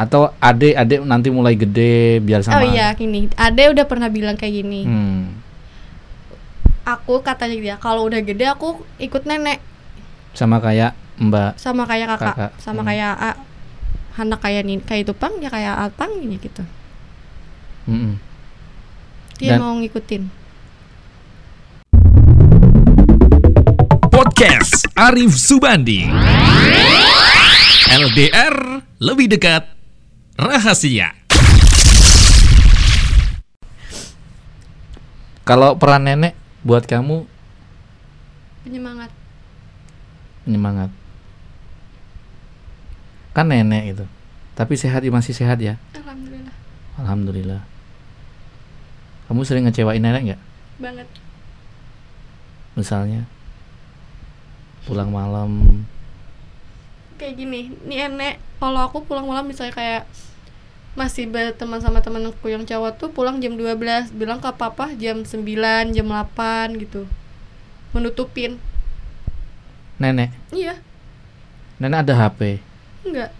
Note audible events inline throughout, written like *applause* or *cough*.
Atau adek adek nanti mulai gede biar sama. Oh iya gini, Ade udah pernah bilang kayak gini. Hmm. Aku katanya dia kalau udah gede aku ikut nenek Sama kayak Mbak. sama kayak kakak, Kakak. sama Hmm. kayak A, anak kayak nih kayak itu pang ya kayak Alpang gini gitu. Mm-mm. Dia Dan- mau ngikutin. Podcast Arif Subandi. LDR lebih dekat rahasia. Kalau peran nenek buat kamu Penyemangat. penyemangat. Kan nenek itu. Tapi sehat masih sehat ya. Alhamdulillah Alhamdulillah. Kamu sering ngecewain nenek nggak? banget. Misalnya pulang malam. Kayak gini, nih nenek kalau aku pulang malam misalnya kayak masih berteman sama temanku yang cowok tuh pulang jam 12 bilang ke papa jam 9 jam 8 gitu. Menutupin. Nenek, iya. Nenek ada HP. enggak.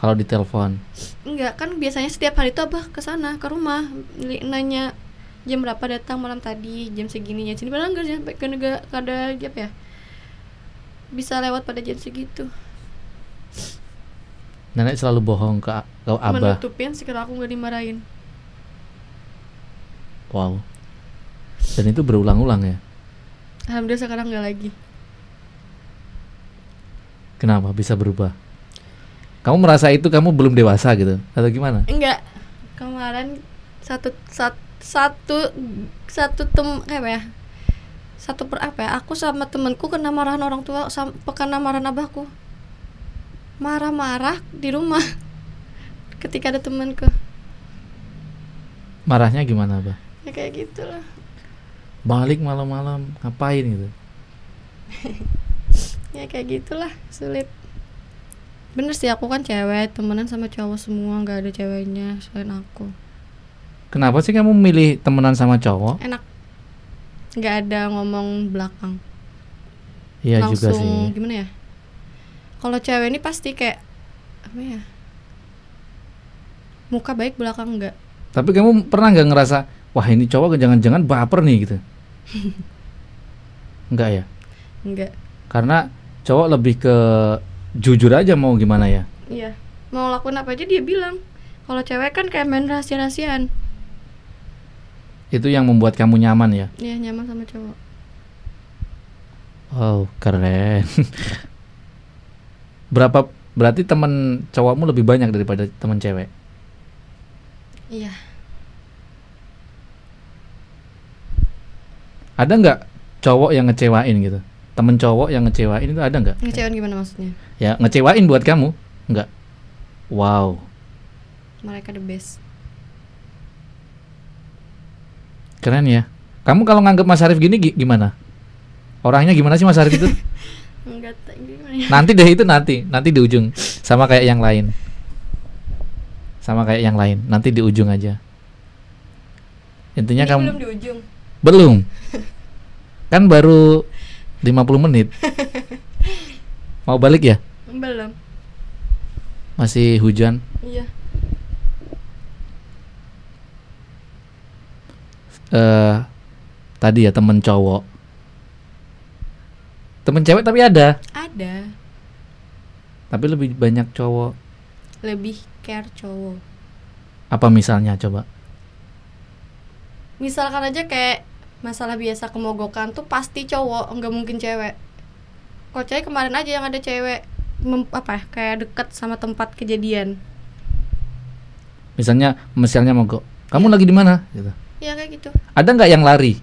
Kalau ditelepon, enggak kan biasanya setiap hari tuh abah ke sana ke rumah. Nanya jam berapa datang malam tadi? Jam segini ya sini padahal enggak sampai ke negara ada apa ya bisa lewat pada jam segitu nenek selalu bohong ke, ke abah. menutupin sekira aku nggak dimarahin Wow. Dan itu berulang-ulang ya. alhamdulillah sekarang nggak lagi Kenapa bisa berubah? Kamu merasa itu kamu belum dewasa gitu atau gimana? enggak kemarin satu sat, satu satu tem kayak apa ya satu per apa ya aku sama temenku kena marahan orang tua sama kena marahan abahku marah-marah di rumah *laughs* ketika ada temanku Marahnya gimana, Abah? ya kayak gitulah Balik malam-malam ngapain gitu? *laughs* ya kayak gitulah sulit bener sih aku kan cewek temenan sama cowok semua nggak ada ceweknya selain aku Kenapa sih kamu milih temenan sama cowok? enak nggak ada ngomong belakang Iya juga sih. gimana ya kalau cewek ini pasti kayak apa ya muka baik belakang enggak Tapi kamu pernah nggak ngerasa, wah ini cowok jangan-jangan baper nih gitu? *laughs* Enggak ya? enggak Karena cowok lebih ke jujur aja mau gimana ya? iya mau lakuin apa aja dia bilang kalau cewek kan kayak main rahasia-rahasiaan Itu yang membuat kamu nyaman ya? ya nyaman sama cowok Wow, keren. *laughs* Berapa berarti teman cowokmu lebih banyak daripada teman cewek? iya Ada nggak cowok yang ngecewain gitu? Temen cowok yang ngecewain itu ada nggak? ngecewain gimana maksudnya Ya ngecewain buat kamu? Nggak. Wow. mereka the best Keren ya. Kamu kalau nganggap Mas Arif gini gi- gimana? Orangnya gimana sih Mas Arif itu? *laughs* ya nanti deh itu nanti, nanti di ujung. Sama kayak yang lain. Sama kayak yang lain. Nanti di ujung aja. Intinya Ini kamu belum di ujung belum. *laughs* Kan baru 50 menit. *laughs* Mau balik ya? belum Masih hujan. iya eh tadi ya temen cowok. Temen cewek tapi ada, ada tapi lebih banyak cowok. lebih care cowok Apa misalnya coba? misalkan aja kayak masalah biasa kemogokan tuh pasti cowok nggak mungkin cewek kok cewek kemarin aja yang ada cewek mem- apa ya, kayak deket sama tempat kejadian Misalnya, misalnya mogok. Kamu lagi di mana? Gitu. ya kayak gitu Ada nggak yang lari?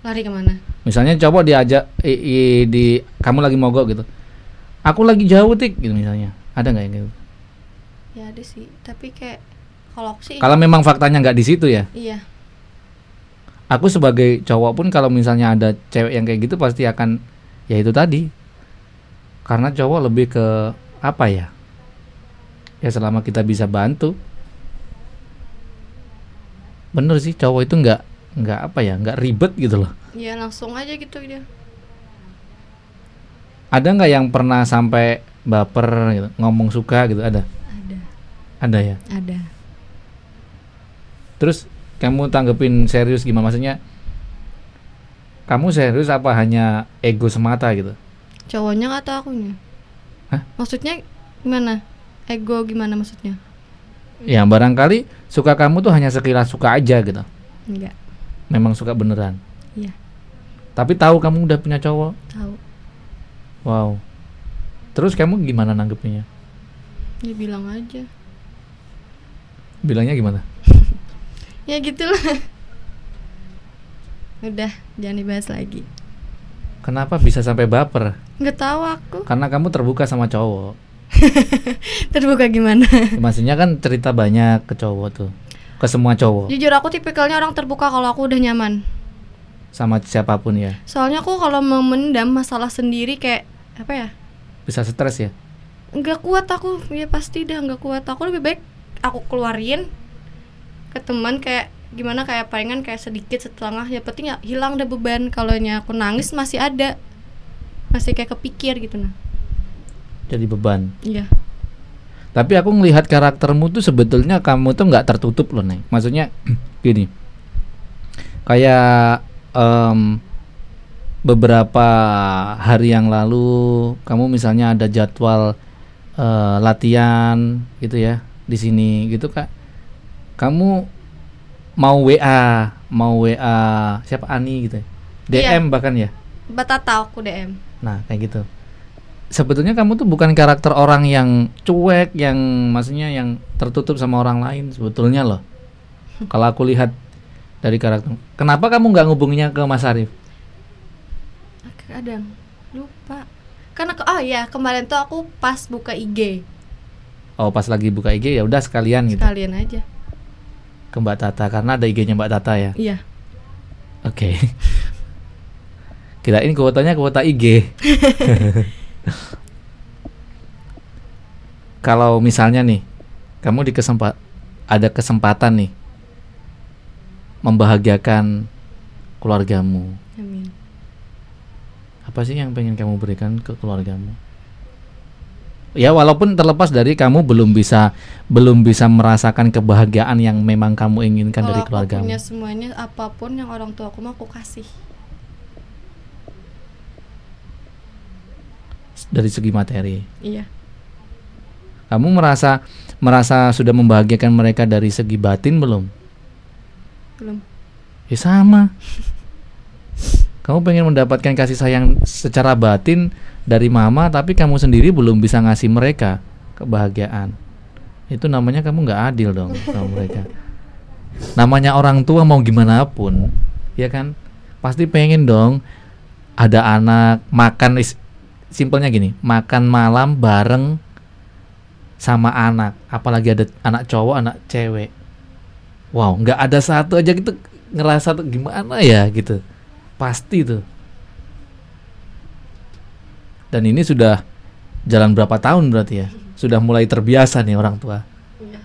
lari ke mana Misalnya cowok diajak i- i- di kamu lagi mogok gitu. Aku lagi jauh tik gitu misalnya. Ada nggak yang gitu? ya ada sih tapi kayak kalau aku sih Kalau memang faktanya nggak di situ ya. iya Aku sebagai cowok pun kalau misalnya ada cewek yang kayak gitu pasti akan ya itu tadi. Karena cowok lebih ke apa ya? Ya selama kita bisa bantu. Bener sih cowok itu nggak nggak apa ya nggak ribet gitu loh. Ya langsung aja gitu dia Ada nggak yang pernah sampai baper gitu ngomong suka gitu ada? ada Ada ya. ada Terus kamu tanggepin serius gimana maksudnya? Kamu serius apa hanya ego semata gitu? cowoknya atau akunya Hah? maksudnya gimana ego gimana maksudnya Ya barangkali suka kamu tuh hanya sekilas suka aja gitu. enggak Memang suka beneran. Tapi tahu kamu udah punya cowok. tahu Wow. Terus kamu gimana nanggepinnya? ya bilang aja Bilangnya gimana? *laughs* ya gitulah *laughs* udah jangan dibahas lagi Kenapa bisa sampai baper? nggak tahu aku Karena kamu terbuka sama cowok. *laughs* terbuka gimana Maksudnya kan cerita banyak ke cowok tuh. Ke semua cowok. jujur aku tipikalnya orang terbuka kalau aku udah nyaman Sama siapa pun ya. soalnya aku kalau memendam masalah sendiri kayak apa ya Bisa stres ya. nggak kuat aku ya pasti dah nggak kuat aku lebih baik aku keluarin ke teman kayak gimana kayak palingan kayak sedikit setengah ya penting ya hilang deh beban kalau aku nangis masih ada masih kayak kepikir gitu nah Jadi beban. iya Tapi aku ngelihat karaktermu tuh sebetulnya kamu tuh nggak tertutup loh, Neng. Maksudnya *clears throat* gini. Kayak em, beberapa hari yang lalu kamu misalnya ada jadwal eh, latihan gitu ya di sini gitu Kak. Kamu mau WA, mau WA siapa Ani gitu. ya? Iya. DM bahkan ya. batata aku DM Nah, kayak gitu. Sebetulnya kamu tuh bukan karakter orang yang cuek, yang maksudnya yang tertutup sama orang lain sebetulnya loh. *laughs* Kalau aku lihat dari karakter. Kenapa kamu nggak ngubunginya ke Mas Arif? kadang lupa karena ke oh ya kemarin tuh aku pas buka IG Oh, pas lagi buka IG ya udah sekalian gitu sekalian aja ke Mbak Tata karena ada IG-nya Mbak Tata ya. iya Oke. *laughs* Kirain kuotanya kuota IG. *laughs* Kalau misalnya nih, kamu di kesempat ada kesempatan nih membahagiakan keluargamu. amin Apa sih yang pengen kamu berikan ke keluargamu? Ya walaupun terlepas dari kamu belum bisa belum bisa merasakan kebahagiaan yang memang kamu inginkan kalau dari aku keluargamu. punya semuanya apa pun yang orang tua aku mau aku kasih Dari segi materi. iya Kamu merasa merasa sudah membahagiakan mereka dari segi batin belum? Belum Ya sama. Kamu pengen mendapatkan kasih sayang secara batin dari mama, tapi kamu sendiri belum bisa ngasih mereka kebahagiaan. Itu namanya kamu nggak adil dong sama mereka. Namanya orang tua mau gimana pun, ya kan? Pasti pengen dong ada anak makan simpelnya gini, makan malam bareng sama anak, apalagi ada anak cowok, anak cewek. Wow, nggak ada satu aja gitu ngerasa tuh gimana ya gitu. Pasti tuh. Dan ini sudah jalan berapa tahun berarti ya? Sudah mulai terbiasa nih orang tua. Iya.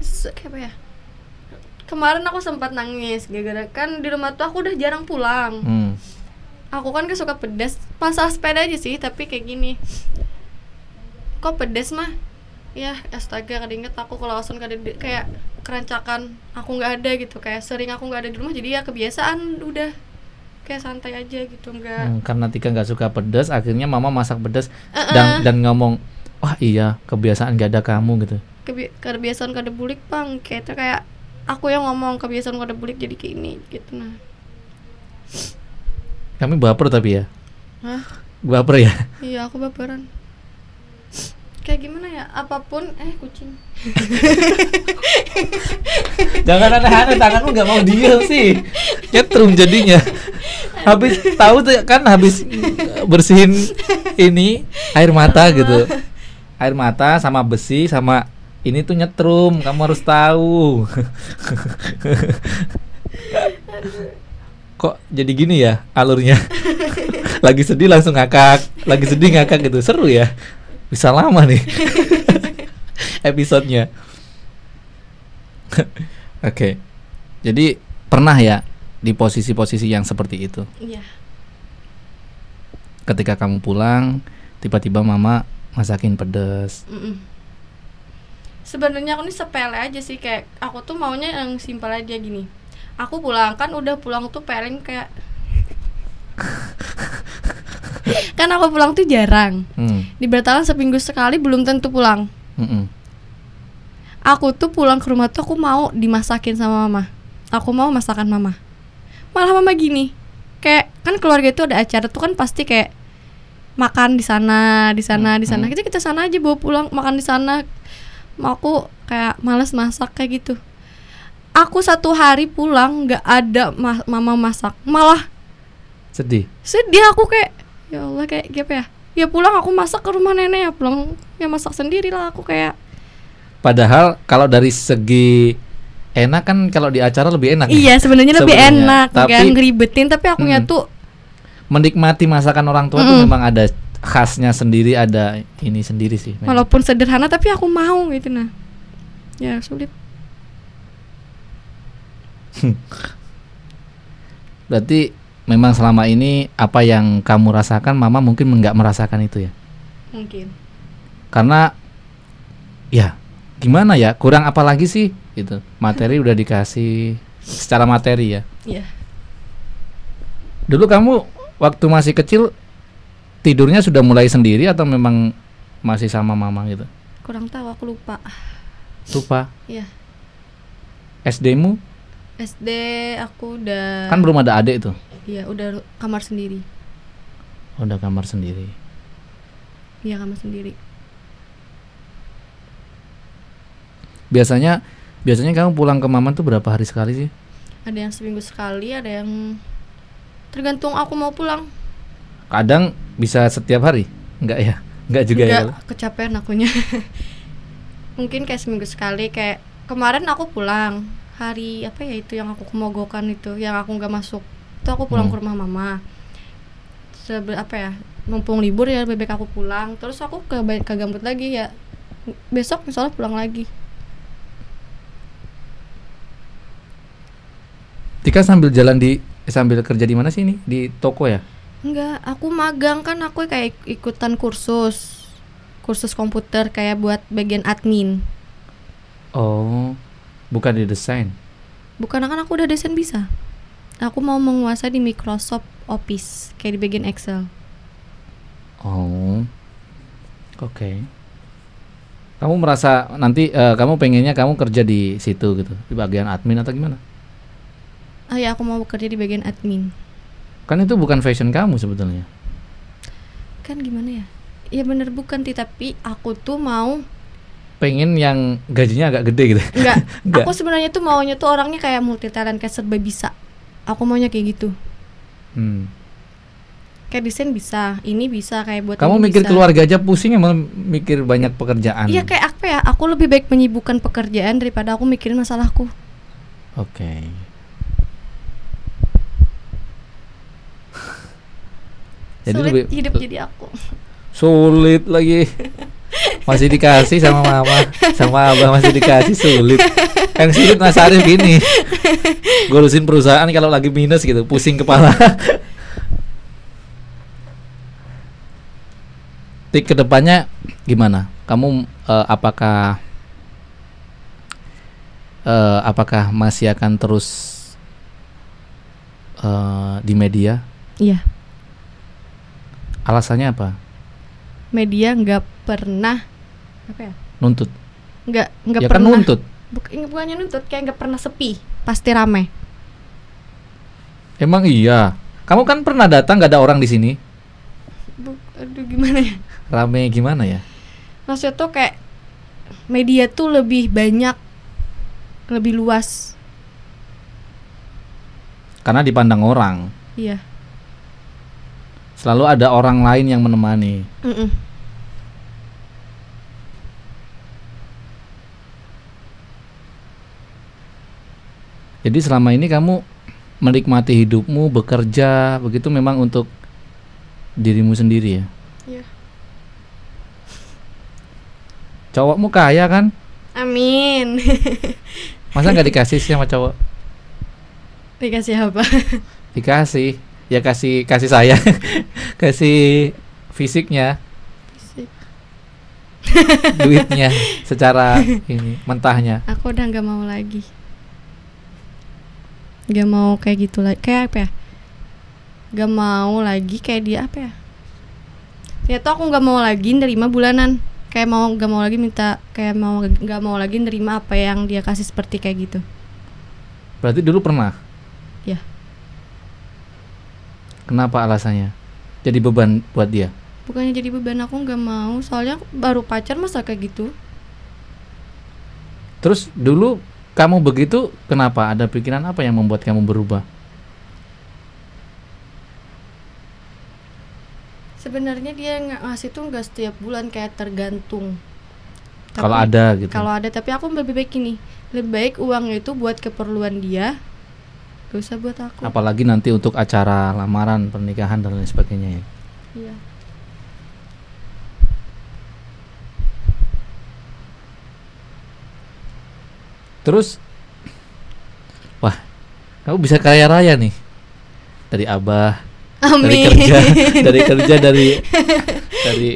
Se- kayak apa ya? Kemarin aku sempat nangis gara-gara kan di rumah tuh aku udah jarang pulang. Hmm. Aku kan gak suka pedas, masalah sepeda aja sih, tapi kayak gini. Kok pedas mah? Ya, astaga, kadang inget aku kalau langsung kada di- kayak kerancakan aku nggak ada gitu, kayak sering aku nggak ada di rumah, jadi ya kebiasaan udah kayak santai aja gitu, nggak. Hmm, karena Tika nggak suka pedas, akhirnya mama masak pedas Eh, dan eh. dan ngomong, wah iya kebiasaan gak ada kamu gitu. Kebi- kebiasaan kada bulik bang kayak itu kayak aku yang ngomong kebiasaan kada bulik jadi kayak ini gitu nah Kami baper tapi ya, Hah? baper ya. iya aku baperan kayak gimana ya apa pun eh kucing *laughs* Jangan aneh-aneh tanganmu nggak mau diem sih. Nyetrum jadinya. Habis tahu tuh kan habis bersihin ini air mata gitu. Air mata sama besi sama ini tuh nyetrum, kamu harus tahu. Kok jadi gini ya alurnya? *laughs* lagi sedih langsung ngakak, lagi sedih ngakak gitu. Seru ya. Bisa lama nih *laughs* episodenya. *laughs* Oke. Jadi pernah ya di posisi-posisi yang seperti itu. iya Ketika kamu pulang, tiba-tiba mama masakin pedes. Sebenarnya aku ini sepele aja sih kayak aku tuh maunya yang simpel aja gini. Aku pulang kan udah pulang tuh paling kayak *laughs* *laughs* kan aku pulang tuh jarang. Hmm. Di Bertalan seminggu sekali belum tentu pulang. mm-mm. Aku tuh pulang ke rumah tuh aku mau dimasakin sama mama. Aku mau masakan mama. Malah mama gini. Kayak kan keluarga itu ada acara tuh kan pasti kayak makan di sana, di sana, di sana. Hmm. Kita kita sana aja bawa pulang makan di sana. Mau aku kayak males masak kayak gitu. Aku satu hari pulang nggak ada ma- mama masak, malah Sedih. sedih aku kayak ya Allah kayak apa ya? Ya pulang aku masak ke rumah nenek ya pulang ya masak sendiri lah aku kayak Padahal kalau dari segi enak kan kalau di acara lebih enak. ya. Iya sebenarnya lebih enak Tapi- kan ngeribetin tapi akunya Mm. tuh Menikmati masakan orang tua tuh Mm. memang ada khasnya sendiri, ada ini sendiri sih. memang. walaupun sederhana tapi aku mau gitu nah ya sulit *laughs* Berarti memang selama ini apa yang kamu rasakan, mama mungkin nggak merasakan itu ya. mungkin Karena ya gimana ya, kurang apa lagi sih gitu. Materi udah dikasih secara materi ya. Iya Dulu kamu waktu masih kecil tidurnya sudah mulai sendiri atau memang masih sama mama gitu? kurang tahu aku lupa Lupa. Iya SD-mu SD aku udah kan belum ada adik tuh. Iya udah kamar sendiri Udah kamar sendiri. iya kamar sendiri Biasanya biasanya kamu pulang ke mama tuh berapa hari sekali sih? ada yang seminggu sekali ada yang tergantung aku mau pulang Kadang bisa setiap hari? Enggak ya? Enggak juga ya? Enggak, kecapean akunya *laughs* mungkin kayak seminggu sekali kayak kemarin aku pulang hari apa ya itu yang aku kemogokan itu yang aku nggak masuk itu aku pulang Hmm. ke rumah mama Sebe apa ya mumpung libur ya bebek aku pulang terus aku ke ke gambut lagi ya besok misalnya pulang lagi Tika sambil jalan di eh, sambil kerja di mana sih ini? Di toko ya? enggak aku magang kan aku kayak ik- ikutan kursus kursus komputer kayak buat bagian admin Oh, bukan di desain. Bukan kan aku udah desain bisa. Aku mau menguasai di Microsoft Office kayak di bagian Excel. Oh, oke. Kamu merasa nanti eh, kamu pengennya kamu kerja di situ gitu, di bagian admin atau gimana? Ah ya aku mau bekerja di bagian admin. Kan itu bukan fashion kamu sebetulnya. Kan gimana ya? Ya bener bukan Ti, tapi aku tuh mau Pengen yang gajinya agak gede gitu. enggak. Enggak. *laughs* aku sebenarnya tuh maunya tuh orangnya kayak multi talent kayak serba bisa. Aku maunya kayak gitu. Hmm. Kayak desain bisa, ini bisa kayak buat Kamu mikir bisa. keluarga aja pusing emang mikir banyak pekerjaan. Iya kayak apa ya? Aku lebih baik menyibukkan pekerjaan daripada aku mikirin masalahku. Oke. *laughs* Jadi Sulit lebih hidup jadi aku. sulit lagi. *laughs* Masih dikasih sama mama, sama abah masih dikasih sulit. Yang sulit Mas Arif gini. Ngurusin perusahaan kalau lagi minus gitu, pusing kepala. Tik ke depannya gimana? Kamu eh, apakah eh, apakah masih akan terus eh, di media? Iya. Alasannya apa? Media nggak pernah apa ya? Nuntut. Nggak nggak ya kan pernah. nuntut. Buk- ini bukannya nuntut kayak nggak pernah sepi pasti rame Emang iya. Kamu kan pernah datang nggak ada orang di sini. Bu, aduh gimana ya Rame gimana ya? maksudnya tuh kayak media tuh lebih banyak lebih luas Karena dipandang orang. iya Selalu ada orang lain yang menemani. Mm-mm. Jadi selama ini kamu menikmati hidupmu, bekerja, begitu memang untuk dirimu sendiri ya. Iya. Cowokmu kaya kan? amin Masa nggak dikasih sih sama cowok? dikasih apa Dikasih. Ya kasih kasih saya. *laughs* kasih fisiknya. Fisik. *laughs* duitnya *laughs* secara ini mentahnya. Aku udah nggak mau lagi. Nggak mau kayak gitu lagi kayak apa ya? Nggak mau lagi kayak dia apa ya? Ternyata aku nggak mau lagi nerima bulanan. Kayak mau nggak mau lagi minta kayak mau nggak mau lagi nerima apa yang dia kasih seperti kayak gitu. Berarti dulu pernah? Ya kenapa alasannya? Jadi beban buat dia? Bukannya jadi beban aku nggak mau. Soalnya baru pacar masa kayak gitu? Terus dulu kamu begitu kenapa? Ada pikiran apa yang membuat kamu berubah? Sebenarnya dia ngasih tuh nggak setiap bulan kayak tergantung. Kalau ada gitu. Kalau ada, tapi aku lebih baik ini, lebih baik uangnya itu buat keperluan dia, gak usah buat aku. apalagi nanti untuk acara lamaran pernikahan dan lain sebagainya ya Iya. terus wah kamu bisa kaya raya nih dari abah dari Amin. kerja *laughs* dari kerja dari dari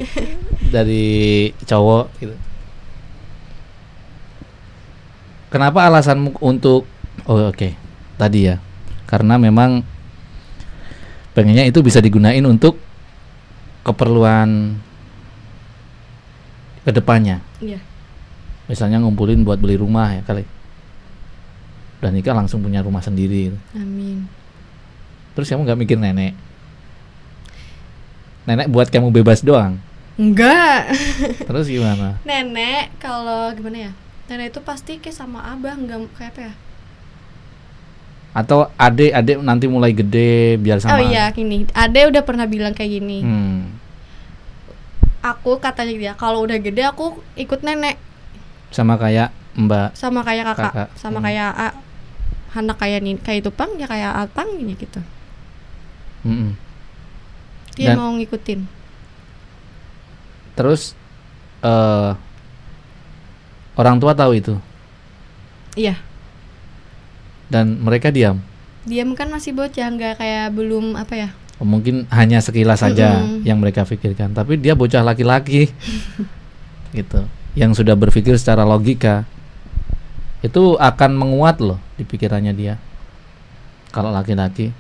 dari cowok gitu kenapa alasanmu untuk oh oke tadi ya karena memang pengennya itu bisa digunain untuk keperluan ke depannya Iya. misalnya ngumpulin buat beli rumah ya kali udah nikah langsung punya rumah sendiri. Amin. terus kamu nggak mikir nenek nenek buat kamu bebas doang Enggak. *laughs* terus gimana Nenek kalau gimana ya? Nenek itu pasti kayak sama abah, enggak kayak apa ya? Atau adik adik nanti mulai gede biar sama Oh iya, gini. Ade udah pernah bilang kayak gini. hmm. Aku katanya dia, kalau udah gede aku ikut nenek sama kayak mbak sama kayak kakak, Kakak. sama Hmm. kayak A. Anak kayak nih, kayak itu pang ya kayak Atang gini gitu. Mm-mm. Dia Dan- mau ngikutin. terus eh orang tua tahu itu Iya. Dan mereka diam? Diam kan masih bocah, nggak kayak belum apa ya? Oh, mungkin hanya sekilas saja Mm-mm. yang mereka pikirkan. Tapi dia bocah laki-laki. *laughs* Gitu. Yang sudah berpikir secara logika. Itu akan menguat loh di pikirannya dia. Kalau laki-laki.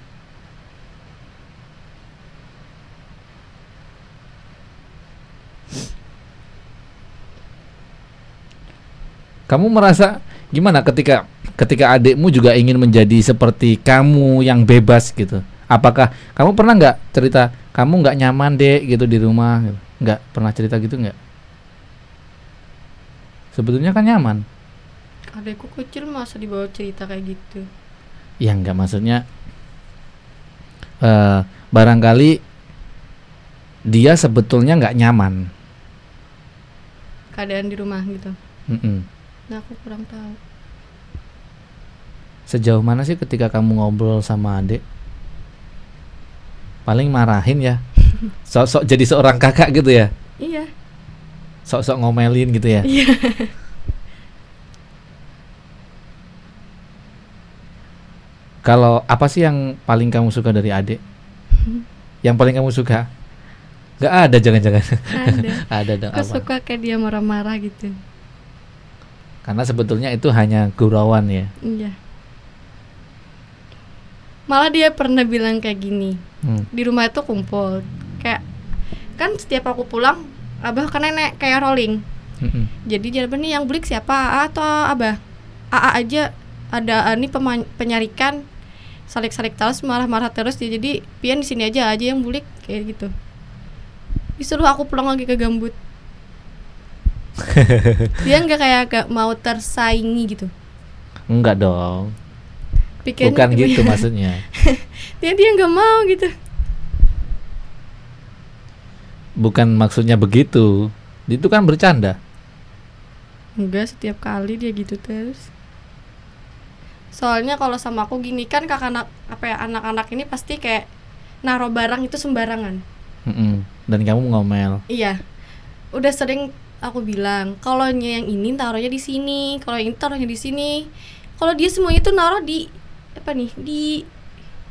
Kamu merasa gimana ketika ketika adikmu juga ingin menjadi seperti kamu yang bebas gitu apakah kamu pernah nggak cerita kamu nggak nyaman dek gitu di rumah gitu? nggak pernah cerita gitu nggak sebetulnya kan nyaman Adekku kecil masa dibawa cerita kayak gitu. ya nggak maksudnya eh barangkali dia sebetulnya nggak nyaman Keadaan di rumah gitu. Mm-mm. Nah, aku kurang tahu. Sejauh mana sih ketika kamu ngobrol sama adik paling marahin ya *laughs* sok-sok jadi seorang kakak gitu ya Iya. sok-sok ngomelin gitu ya Iya. *laughs* Kalau apa sih yang paling kamu suka dari adik? *laughs* yang paling kamu suka? Gak ada jangan-jangan. Ada. ada dong Aku apa? suka kayak dia marah-marah gitu. Karena sebetulnya itu hanya gurauan ya. Iya. Malah dia pernah bilang kayak gini. Hmm. Di rumah itu kumpul. Kayak kan setiap aku pulang, abah kan nenek kayak rolling. Mm-mm. Jadi dia nih yang beli siapa? AA atau abah? AA aja ada ini pema- penyarikan salik-salik terus marah-marah terus dia jadi pian di sini aja aja yang bulik kayak gitu disuruh aku pulang lagi ke gambut *laughs* dia nggak kayak gak mau tersaingi gitu Enggak dong. Pikirnya Bukan gimana? gitu maksudnya. *laughs* dia dia nggak mau gitu Bukan maksudnya begitu. Itu kan bercanda. enggak setiap kali dia gitu terus soalnya kalau sama aku gini kan kakak anak apa ya anak-anak ini pasti kayak naruh barang itu sembarangan Mm-mm. Dan kamu ngomel. Iya, udah sering aku bilang kalau yang ini taruhnya di sini, kalau yang ini taruhnya di sini. Kalau dia semuanya itu naruh di apa nih di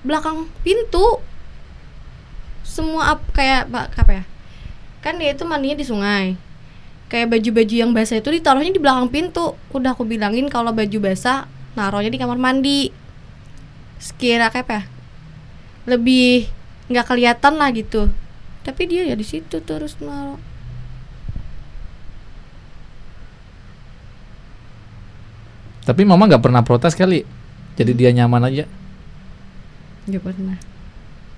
belakang pintu. Semua ap, kayak ba- apa ya? Kan dia itu mandinya di sungai. kayak baju-baju yang basah itu ditaruhnya di belakang pintu udah aku bilangin kalau baju basah naruhnya di kamar mandi sekira kayak apa ya lebih nggak kelihatan lah gitu tapi dia ya di situ terus naruh Tapi mama nggak pernah protes kali. Jadi dia nyaman aja. nggak pernah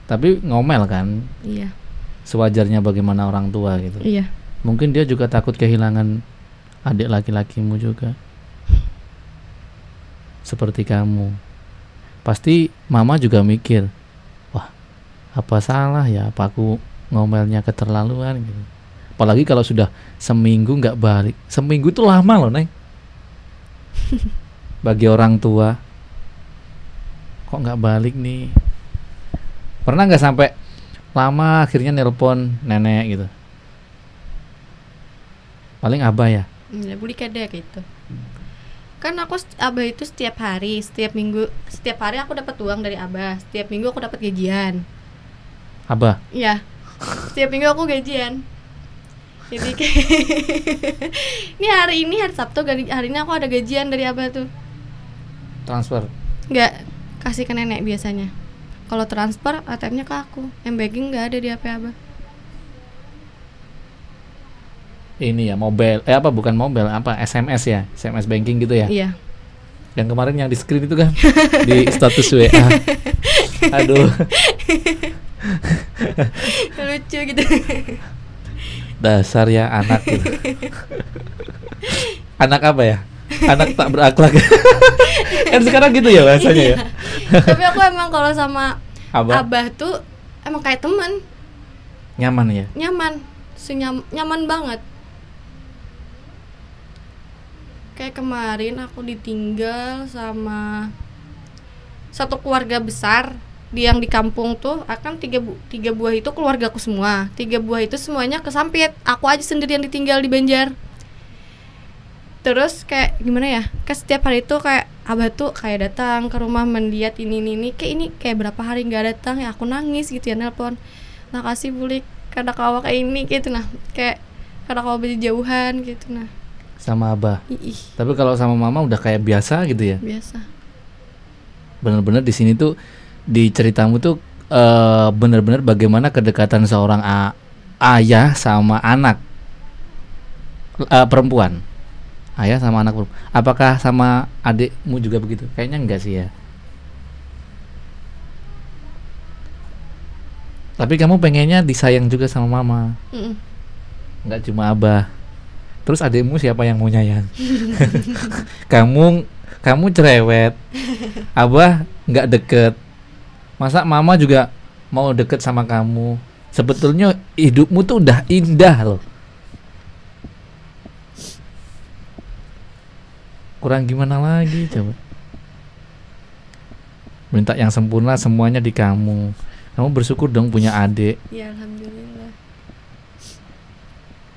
Tapi ngomel kan. iya Sewajarnya bagaimana orang tua gitu. iya Mungkin dia juga takut kehilangan adik laki-lakimu juga. Seperti kamu. Pasti mama juga mikir, wah apa salah ya? Apa aku ngomelnya keterlaluan gitu. Apalagi kalau sudah seminggu nggak balik. Seminggu itu lama loh, Neng. *laughs* Bagi orang tua. Kok nggak balik nih? Pernah nggak sampai lama akhirnya nelpon nenek gitu? Paling abah ya. ya beli ada gitu kan aku abah itu setiap hari setiap minggu setiap hari aku dapat uang dari abah setiap minggu aku dapat gajian Abah. Iya. Setiap minggu aku gajian. Jadi kayak *laughs* ini hari ini hari Sabtu hari hari ini aku ada gajian dari abah tuh. Transfer. Nggak kasih ke nenek biasanya. Kalau transfer ATM-nya ke aku. Yang banking nggak ada di HP abah. Ini ya mobile. Eh apa bukan mobile? Apa SMS ya? SMS banking gitu ya? Iya. Yang kemarin yang di screen itu kan *laughs* di status WA. *laughs* Aduh, *laughs* Lucu gitu. dasar ya anak gitu. anak apa ya? Anak tak berakhlak. *laughs* kan sekarang gitu ya bahasanya ya. Tapi aku emang kalau sama Abah abah tuh emang kayak teman, nyaman ya. nyaman. Senyam, nyaman banget. Kayak kemarin aku ditinggal sama satu keluarga besar di yang di kampung tuh akan tiga bu tiga buah itu keluargaku semua tiga buah itu semuanya kesampit aku aja sendirian ditinggal di Banjar terus kayak gimana ya? Kayak setiap hari itu kayak abah tuh kayak datang ke rumah mendiat ini ini ini. Kayak ini kayak berapa hari nggak datang ya aku nangis gitu ya nelpon. Makasih bulik karena kau kayak ini gitu. Nah kayak karena kau berjauhan gitu. Nah. Sama Abah. ih. Tapi kalau sama Mama udah kayak biasa gitu ya. biasa. Bener-bener di sini tuh di ceritamu tuh eh, bener-bener bagaimana kedekatan seorang a- ayah sama anak Eh, perempuan. Ayah sama anak. Apakah sama adikmu juga begitu? Kayaknya enggak sih ya. Tapi kamu pengennya disayang juga sama mama, Mm-mm. nggak cuma abah. Terus adikmu siapa yang mau nyayang? *laughs* kamu kamu cerewet, abah nggak deket. Masa mama juga mau deket sama kamu? Sebetulnya hidupmu tuh udah indah loh. Kurang gimana lagi coba? Minta yang sempurna semuanya di kamu. Kamu bersyukur dong punya adik. ya alhamdulillah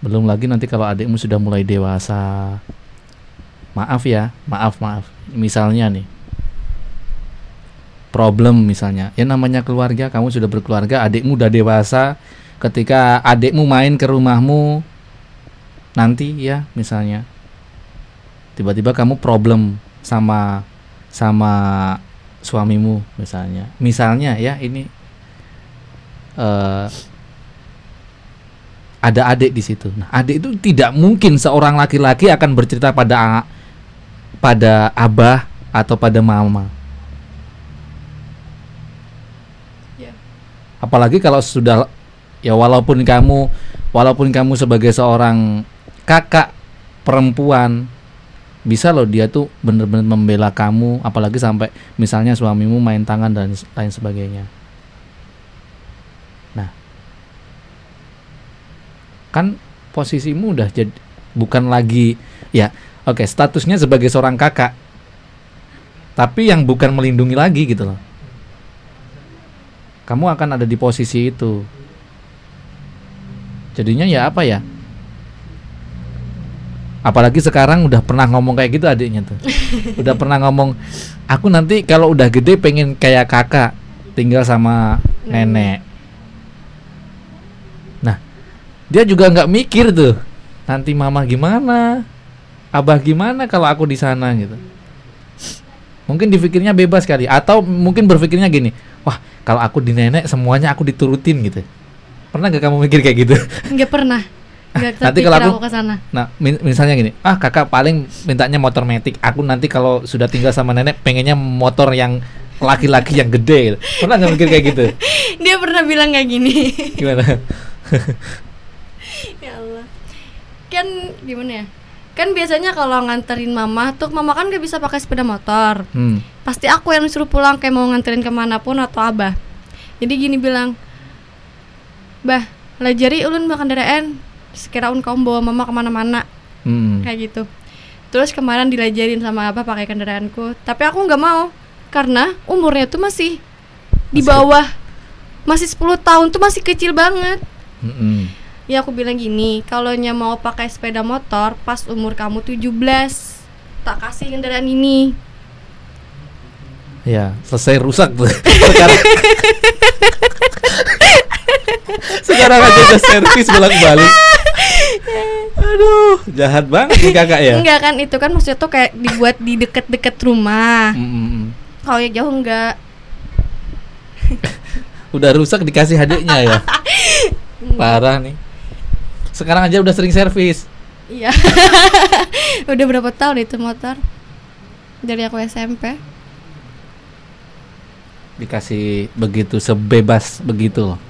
Belum lagi nanti kalau adikmu sudah mulai dewasa. Maaf ya, maaf maaf. Misalnya nih. Problem misalnya. Ya namanya keluarga, kamu sudah berkeluarga, adikmu udah dewasa. Ketika adikmu main ke rumahmu nanti ya misalnya. Tiba-tiba kamu problem sama sama suamimu misalnya. Misalnya ya ini eh ada adik di situ. Nah, adik itu tidak mungkin seorang laki-laki akan bercerita pada pada abah atau pada mama. Ya. Apalagi kalau sudah ya walaupun kamu walaupun kamu sebagai seorang kakak perempuan bisa loh dia tuh bener-bener membela kamu apalagi sampai misalnya suamimu main tangan dan lain sebagainya. Nah, kan posisimu udah jadi bukan lagi ya oke statusnya sebagai seorang kakak tapi yang bukan melindungi lagi gitu loh. Kamu akan ada di posisi itu. Jadinya ya apa ya apalagi sekarang udah pernah ngomong kayak gitu adiknya tuh. *laughs* Udah pernah ngomong aku nanti kalau udah gede pengen kayak kakak tinggal sama nenek. Nah dia juga nggak mikir tuh nanti mama gimana? Abah gimana kalau aku di sana? Gitu. Mungkin dipikirnya bebas kali atau mungkin berpikirnya gini wah kalau aku di nenek semuanya aku diturutin gitu. Pernah gak kamu mikir kayak gitu? Nggak pernah Nanti kalau aku- aku ke sana. Nah misalnya gini ah kakak paling mintanya motor metik. Aku nanti kalau sudah tinggal sama nenek pengennya motor yang laki-laki yang gede. Gitu. pernah nggak mikir kayak gitu? *laughs* Dia pernah bilang kayak gini. Gimana? *laughs* Ya Allah. Kan gimana ya? Kan biasanya kalau nganterin mama tuh mama kan gak bisa pakai sepeda motor. Hmm. pasti aku yang disuruh pulang kayak mau nganterin ke mana pun atau abah. Jadi gini bilang bah lajari ulun makan kendaraan sekira un kamu bawa mama ke mana-mana Hmm. kayak gitu terus kemarin dilajarin sama abah pakai kendaraanku tapi aku nggak mau karena umurnya tuh masih di bawah masih 10 tahun tuh masih kecil banget Mm-mm. Ya aku bilang gini, kalau mau pakai sepeda motor pas umur kamu 17 tak kasih kendaraan ini. Ya, selesai rusak tuh. *laughs* Sekarang *laughs* Sekarang aja udah servis bolak-balik. *laughs* Aduh, jahat banget nih kakak ya. Enggak kan itu kan maksudnya tuh kayak dibuat di deket-deket rumah. Mm-mm. Kalau yang jauh enggak. *laughs* Udah rusak dikasih hadiahnya ya. *laughs* Parah nih. Sekarang aja udah sering servis. Iya. Udah berapa tahun itu motor? Dari aku SMP. Dikasih begitu sebebas begitu loh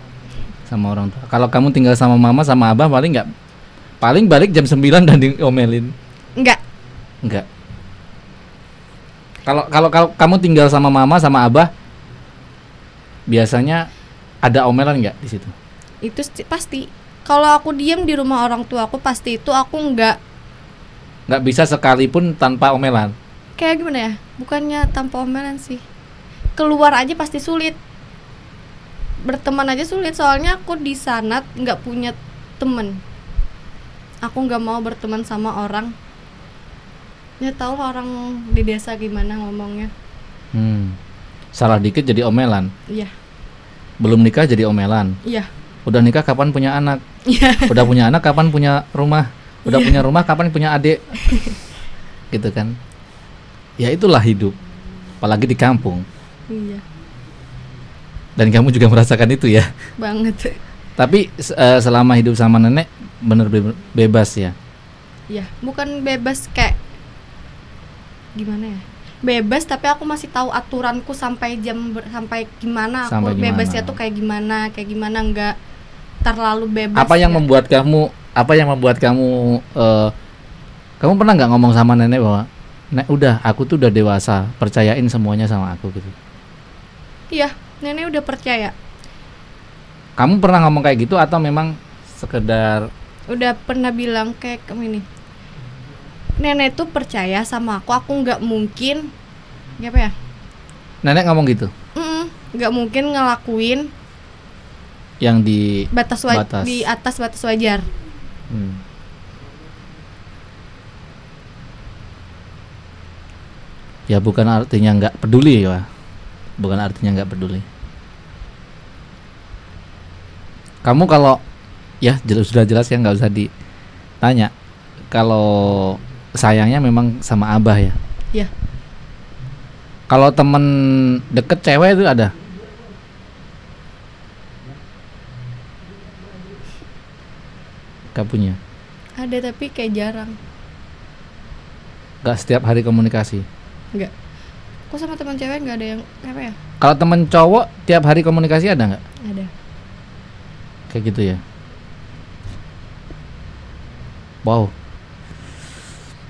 sama orang tua. Kalau kamu tinggal sama mama sama abah paling nggak paling balik jam 9 dan diomelin. Enggak. Enggak. Kalau kalau kalau kamu tinggal sama mama sama abah biasanya ada omelan nggak di situ? Itu sti- pasti. Kalau aku diem di rumah orang tua aku pasti itu aku enggak Nggak bisa sekalipun tanpa omelan. kayak gimana ya? Bukannya tanpa omelan sih. Keluar aja pasti sulit. Berteman aja sulit soalnya aku di sana nggak punya temen. Aku nggak mau berteman sama orang. Ya lah orang di desa gimana ngomongnya. Hmm. Salah dikit jadi omelan. Iya, Belum nikah jadi omelan. iya, Udah nikah kapan punya anak? iya. Udah punya anak kapan punya rumah? Udah punya rumah kapan punya adik? *laughs* gitu kan. Ya itulah hidup. Apalagi di kampung. Iya, Dan kamu juga merasakan itu ya. banget. Tapi eh, selama hidup sama nenek bener be- bebas ya. Iya, bukan bebas kayak gimana ya? Bebas tapi aku masih tahu aturanku sampai jam ber- sampai gimana Sampai aku bebasnya gimana. tuh kayak gimana, kayak gimana enggak terlalu bebas. apa yang ya. membuat kamu apa yang membuat kamu eh, kamu pernah nggak ngomong sama nenek bahwa nek udah aku tuh udah dewasa percayain semuanya sama aku gitu Iya, nenek udah percaya. kamu pernah ngomong kayak gitu atau memang sekedar Udah pernah bilang kayak kamu ini. Nenek tuh percaya sama aku, aku nggak mungkin apa ya? nenek ngomong gitu nggak mungkin ngelakuin yang di batas, Batas. di atas batas wajar. hmm. ya bukan artinya nggak peduli ya bukan artinya nggak peduli kamu kalau ya jelas sudah jelas ya nggak usah ditanya kalau sayangnya memang sama abah ya Iya. kalau temen deket cewek itu ada Gak punya Ada tapi kayak jarang. Gak setiap hari komunikasi Enggak. Aku sama teman cewek nggak ada yang apa ya? Kalau temen cowok tiap hari komunikasi ada nggak? Ada. Kayak gitu ya Wow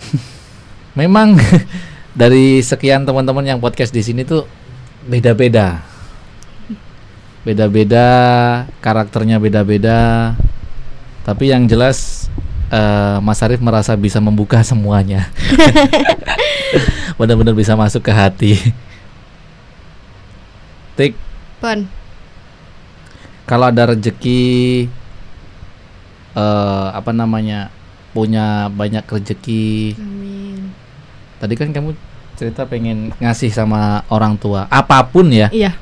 *laughs* Memang *laughs* dari sekian teman-teman yang podcast di sini tuh beda-beda Beda-beda Karakternya beda-beda Tapi yang jelas eh, Mas Arif merasa bisa membuka *laughs* semuanya Benar-benar bisa masuk ke hati Tik Pon. kalau ada rezeki eh apa namanya punya banyak rezeki Amin. tadi kan kamu cerita pengen ngasih sama orang tua apa pun ya Iya.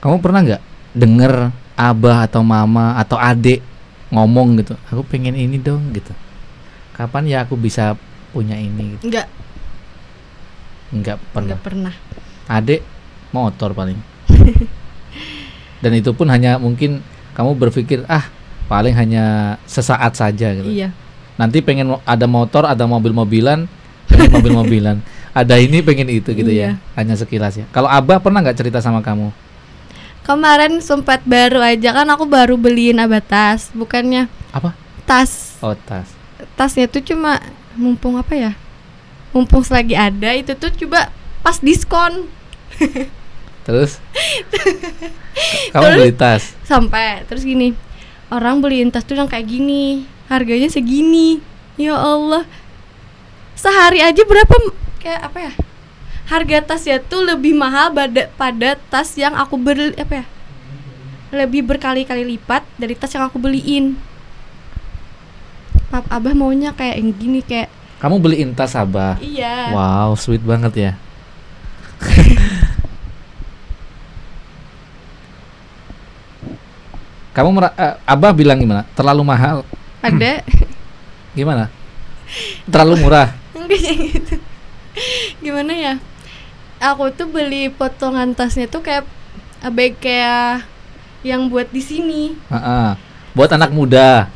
kamu pernah nggak denger abah atau mama atau adik ngomong gitu aku pengen ini dong gitu kapan ya aku bisa punya ini gitu. Enggak, nggak pernah enggak pernah. adik motor paling *laughs* dan itu pun hanya mungkin kamu berpikir ah paling hanya sesaat saja gitu Iya. nanti pengen ada motor ada mobil-mobilan pengen mobil-mobilan *laughs* ada ini pengen itu gitu ya Iya. hanya sekilas ya kalau abah pernah nggak cerita sama kamu Kemarin sempat baru aja kan aku baru beliin abah tas, bukannya apa tas. oh tas Tasnya tuh cuma mumpung apa ya? Mumpung selagi ada itu tuh coba pas diskon. Terus? *laughs* Kamu beli tas? sampai terus gini orang beliin tas tuh yang kayak gini harganya segini. Ya Allah. Sehari aja berapa kayak apa ya? Harga tasnya tuh lebih mahal pada pada tas yang aku beli apa ya? Lebih berkali-kali lipat dari tas yang aku beliin. Pap, abah maunya kayak yang gini kayak kamu beliin tas abah iya. Wow sweet banget ya. *laughs* Kamu eh, abah bilang gimana? Terlalu mahal. Ada. *clears throat* Gimana? Terlalu murah. *laughs* Enggak gitu gimana ya? Aku tuh beli potongan tasnya tuh kayak bag kayak yang buat di sini. Ha-ha. buat anak muda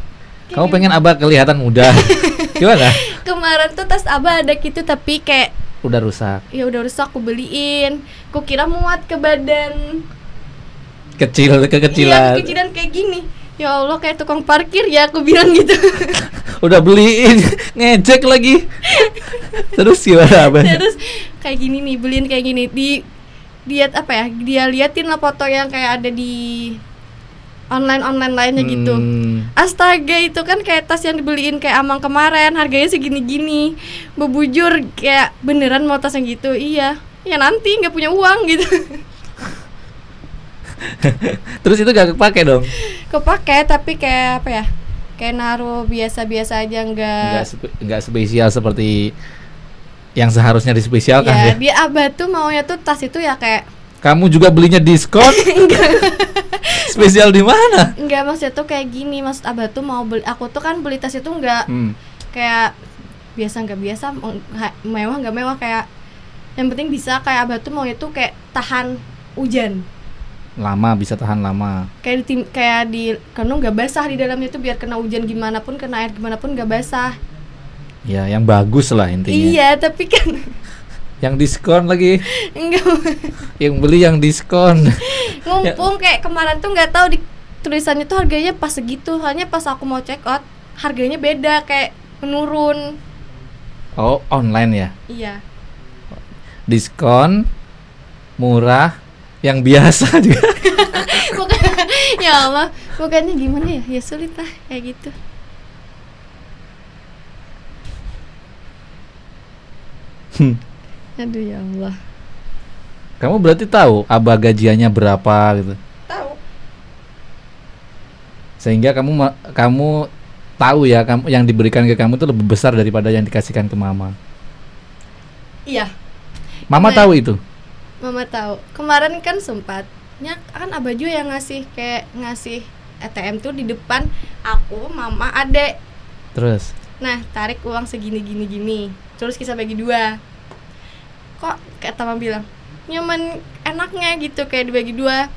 kamu pengen abah kelihatan muda? *laughs* Gimana? Kemarin tuh tas abah ada gitu tapi kayak udah rusak. Ya udah rusak aku beliin. Ku kira muat ke badan. Kecil iya kekecilan kekecilan kayak gini. Ya Allah kayak tukang parkir ya aku bilang gitu. *laughs* Udah beliin ngecek lagi. *laughs* Terus gimana abah? Terus kayak gini nih beliin kayak gini. Di dia apa ya? Dia liatin lah foto yang kayak ada di online online lainnya gitu. Hmm, Astaga itu kan kayak tas yang dibeliin kayak amang kemarin harganya segini-gini. Bebujur kayak beneran mau tas yang gitu. Iya. Ya nanti nggak punya uang gitu. *laughs* Terus itu gak kepake dong? Kepake tapi kayak apa ya? Kayak naruh biasa-biasa aja nggak nggak spe- spesial seperti yang seharusnya dispesialkan Ya ya? dia abah tuh maunya tuh tas itu ya kayak kamu juga belinya diskon? *laughs* Spesial di mana? Enggak maksudnya tuh kayak gini. Maksud abah tuh mau beli Aku tuh kan beli tas itu nggak Hmm, kayak biasa nggak biasa mewah nggak mewah kayak yang penting bisa. Kayak abah tuh maunya tuh kayak tahan hujan. Lama bisa tahan lama. Kayak di tim- kayak di karena nggak basah di dalamnya tuh biar kena hujan gimana pun kena air gimana pun nggak basah. Ya yang bagus lah intinya. Iya tapi kan yang diskon lagi. Enggak. Yang beli yang diskon. Ngumpung kayak kemarin tuh nggak tahu di tulisannya tuh harganya pas segitu. Hanya pas aku mau check out harganya beda kayak menurun. Oh online ya? Iya. Diskon murah yang biasa *laughs* juga. Bukan, ya Allah bukannya gimana ya? Ya sulit lah kayak gitu. Hmm. Aduh ya Allah kamu berarti tahu abah gajiannya berapa gitu tahu sehingga kamu kamu tahu ya kamu yang diberikan ke kamu itu lebih besar daripada yang dikasihkan ke mama iya mama Gimana? tahu itu Mama tahu. Kemarin kan sempatnya kan Abah juga yang ngasih kayak ngasih ATM tuh di depan aku, Mama, Adek. terus Nah, tarik uang segini gini gini. Terus kita bagi dua. Kok kata Mama bilang, nyaman enaknya gitu kayak dibagi dua.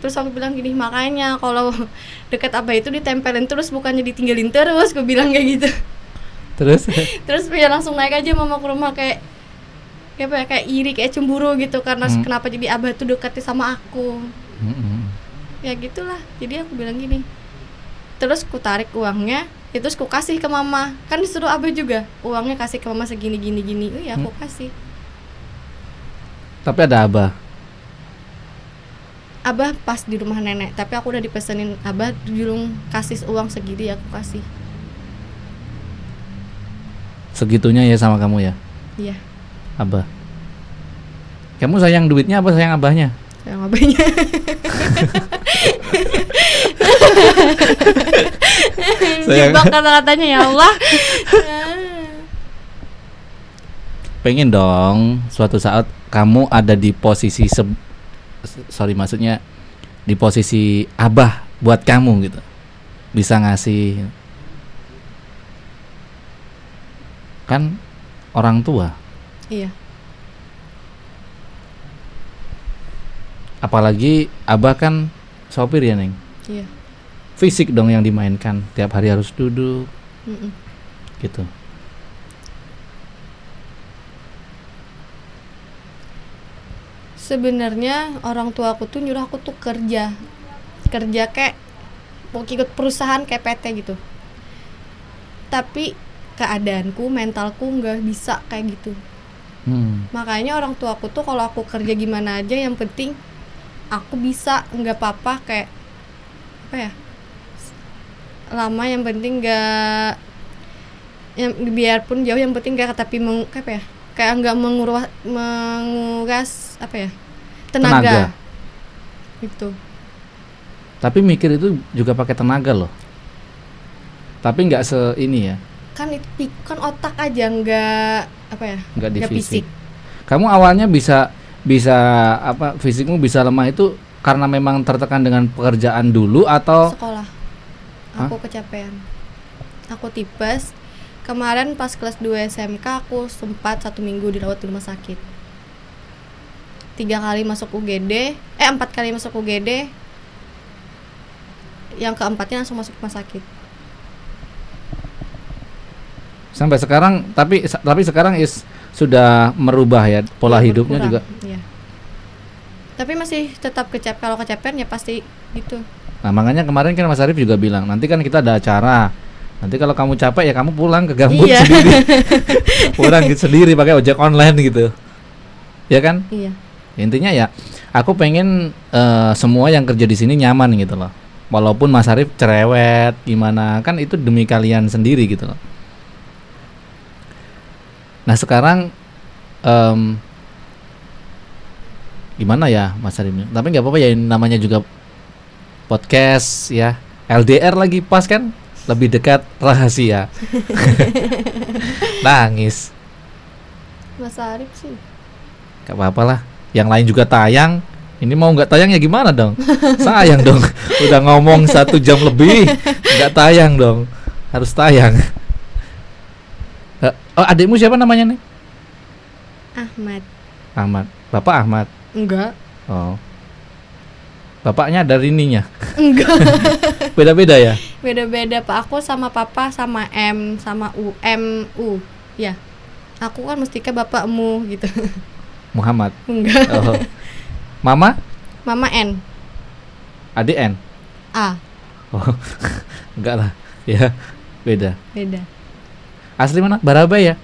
Terus aku bilang gini, makanya kalau *laughs* deket Abah itu ditempelin terus bukannya ditinggalin terus, gue bilang kayak gitu. terus *laughs* Terus ya langsung naik aja mama ke rumah kayak kayak apa ya kayak iri kayak cemburu gitu karena Hmm. kenapa jadi abah tuh dekatnya sama aku Mm-mm. ya gitulah jadi aku bilang gini terus ku tarik uangnya ya terus ku kasih ke mama kan disuruh abah juga uangnya kasih ke mama segini gini gini oh ya aku kasih tapi ada abah. Abah pas di rumah nenek tapi aku udah dipesenin abah julung kasih uang segini aku kasih. Segitunya ya sama kamu ya? Iya. Abah. Kamu sayang duitnya apa sayang abahnya? Sayang abahnya. *laughs* Sayang- jebak kata-katanya ya Allah *laughs* pengen dong suatu saat kamu ada di posisi se- sorry maksudnya di posisi abah buat kamu gitu. Bisa ngasih kan orang tua. Iya. Apalagi abah kan sopir ya neng? Iya. Fisik dong yang dimainkan. Tiap hari harus duduk. Mm-mm. gitu sebenarnya orang tua aku tuh nyuruh aku tuh kerja. Kerja kayak mau ikut perusahaan kayak PT gitu. Tapi keadaanku mentalku nggak bisa kayak gitu. Hmm. makanya orang tua aku tuh kalau aku kerja gimana aja yang penting aku bisa nggak apa-apa kayak apa ya lama yang penting nggak yang biarpun jauh yang penting nggak tapi meng, kayak apa ya kayak nggak menguras menguras apa ya tenaga, Tenaga. itu tapi mikir itu juga pakai tenaga loh. Tapi nggak se ini ya. Kan itu kan otak aja nggak apa ya nggak di fisik. kamu awalnya bisa bisa apa fisikmu bisa lemah itu karena memang tertekan dengan pekerjaan dulu atau? Sekolah. Hah? aku kecapean. Aku tipes. Kemarin pas kelas 2 SMK aku sempat satu minggu dirawat di rumah sakit tiga kali masuk UGD eh empat kali masuk UGD yang keempatnya langsung masuk rumah sakit. Sampai sekarang tapi tapi sekarang is sudah merubah ya pola Iya, hidupnya juga. iya. tapi masih tetap kecap kalau kecapean ya pasti gitu. Nah makanya kemarin kan Mas Arief juga bilang nanti kan kita ada acara. Nanti kalau kamu capek ya kamu pulang ke gambut Iya. sendiri. *laughs* Pulang gitu sendiri pakai ojek online gitu. Ya kan? Iya intinya ya aku pengen eh, semua yang kerja di sini nyaman gitu loh. Walaupun Mas Arief cerewet gimana kan itu demi kalian sendiri gitu loh. Nah sekarang em, gimana ya Mas Arief? Tapi nggak apa-apa ya namanya juga podcast ya. LDR lagi pas kan? Lebih dekat rahasia. *laughs* Nangis. Mas Arif sih. Gak apa-apa lah. Yang lain juga tayang. Ini mau nggak tayang ya gimana dong? Sayang dong. Udah ngomong satu jam lebih, nggak tayang dong. Harus tayang. Eh, Oh, adikmu siapa namanya nih? Ahmad Ahmad. Bapak Ahmad. enggak Oh. Bapaknya ada Rininya. enggak *laughs* Beda-beda ya? beda-beda pak aku sama papa sama M sama U M U ya aku kan mesti ke bapakmu gitu Muhammad. enggak Oh. Mama? mama N Adik N. A Oh. *laughs* Enggak lah. Ya, beda. beda Asli mana? Barabai ya?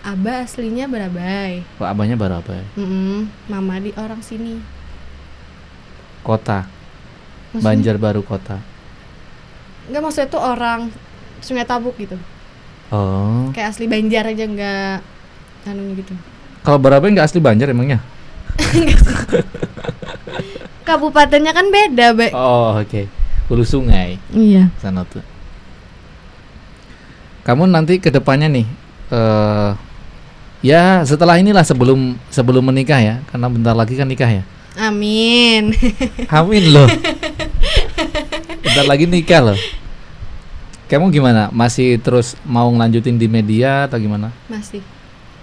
Abah aslinya Barabai Oh, abahnya Barabai. Mm-mm, mama di orang sini Kota. Maksudnya- Banjarbaru kota. enggak maksudnya tuh orang Sungai Tabuk gitu Oh. kayak asli Banjar aja enggak anu gitu Kalau Barabai nggak asli Banjar emangnya? *laughs* kabupatennya kan beda Bay Oh, oke. Hulu sungai iya sana tuh. Kamu nanti ke depannya nih eh ya setelah inilah sebelum sebelum menikah ya, karena bentar lagi kan nikah ya. amin *laughs* Amin loh. bentar lagi nikah loh. Kamu gimana? Masih terus mau ngelanjutin di media atau gimana? masih